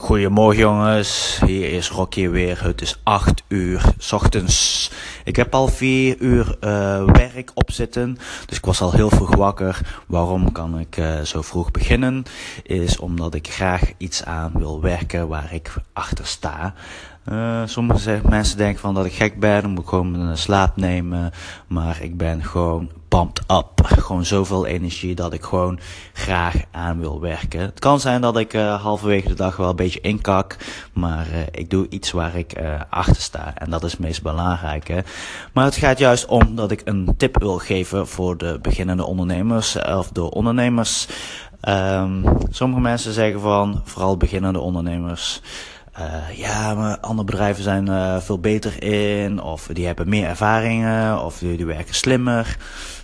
Goedemorgen jongens, hier is Rocky weer. Het is 8 uur s ochtends. Ik heb al 4 uur uh, werk op zitten, dus ik was al heel vroeg wakker. Waarom kan ik uh, zo vroeg beginnen? Is omdat ik graag iets aan wil werken waar ik achter sta. Uh, sommige mensen denken van dat ik gek ben, dan moet ik gewoon mijn slaap nemen. Maar ik ben gewoon pumped up. Gewoon zoveel energie dat ik gewoon graag aan wil werken. Het kan zijn dat ik uh, halverwege de dag wel een beetje inkak. Maar uh, ik doe iets waar ik achter sta. En dat is het meest belangrijke. Maar het gaat juist om dat ik een tip wil geven voor de beginnende ondernemers. Of de ondernemers. Um, sommige mensen zeggen van, vooral beginnende ondernemers. Uh, ja, maar andere bedrijven zijn uh, veel beter in, of die hebben meer ervaringen, of die, die werken slimmer.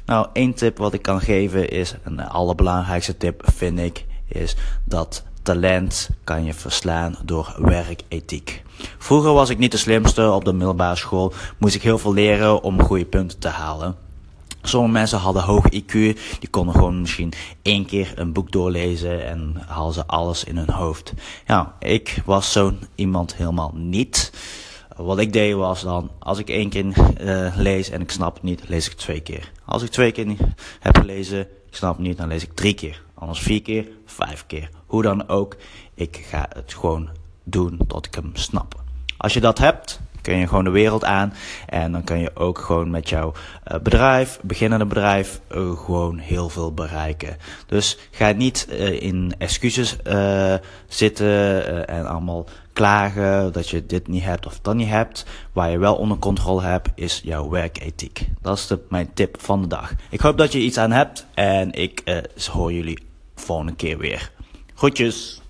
Nou, één tip wat ik kan geven is, een allerbelangrijkste tip vind ik, is dat talent kan je verslaan door werkethiek. Vroeger was ik niet de slimste op de middelbare school, moest ik heel veel leren om goede punten te halen. Sommige mensen hadden hoog IQ, die konden gewoon misschien één keer een boek doorlezen en haalden ze alles in hun hoofd. Ja, ik was zo'n iemand helemaal niet. Wat ik deed was dan, als ik één keer uh, lees en ik snap het niet, lees ik twee keer. Als ik twee keer heb gelezen, ik snap het niet, dan lees ik drie keer. Anders vier keer, vijf keer. Hoe dan ook, ik ga het gewoon doen tot ik hem snap. Als je dat hebt, kun je gewoon de wereld aan. En dan kun je ook gewoon met jouw uh, bedrijf, beginnende bedrijf, uh, gewoon heel veel bereiken. Dus ga niet uh, in excuses zitten en allemaal klagen dat je dit niet hebt of dat niet hebt. Waar je wel onder controle hebt, is jouw werkethiek. Dat is de, mijn tip van de dag. Ik hoop dat je iets aan hebt en ik hoor jullie volgende keer weer. Groetjes!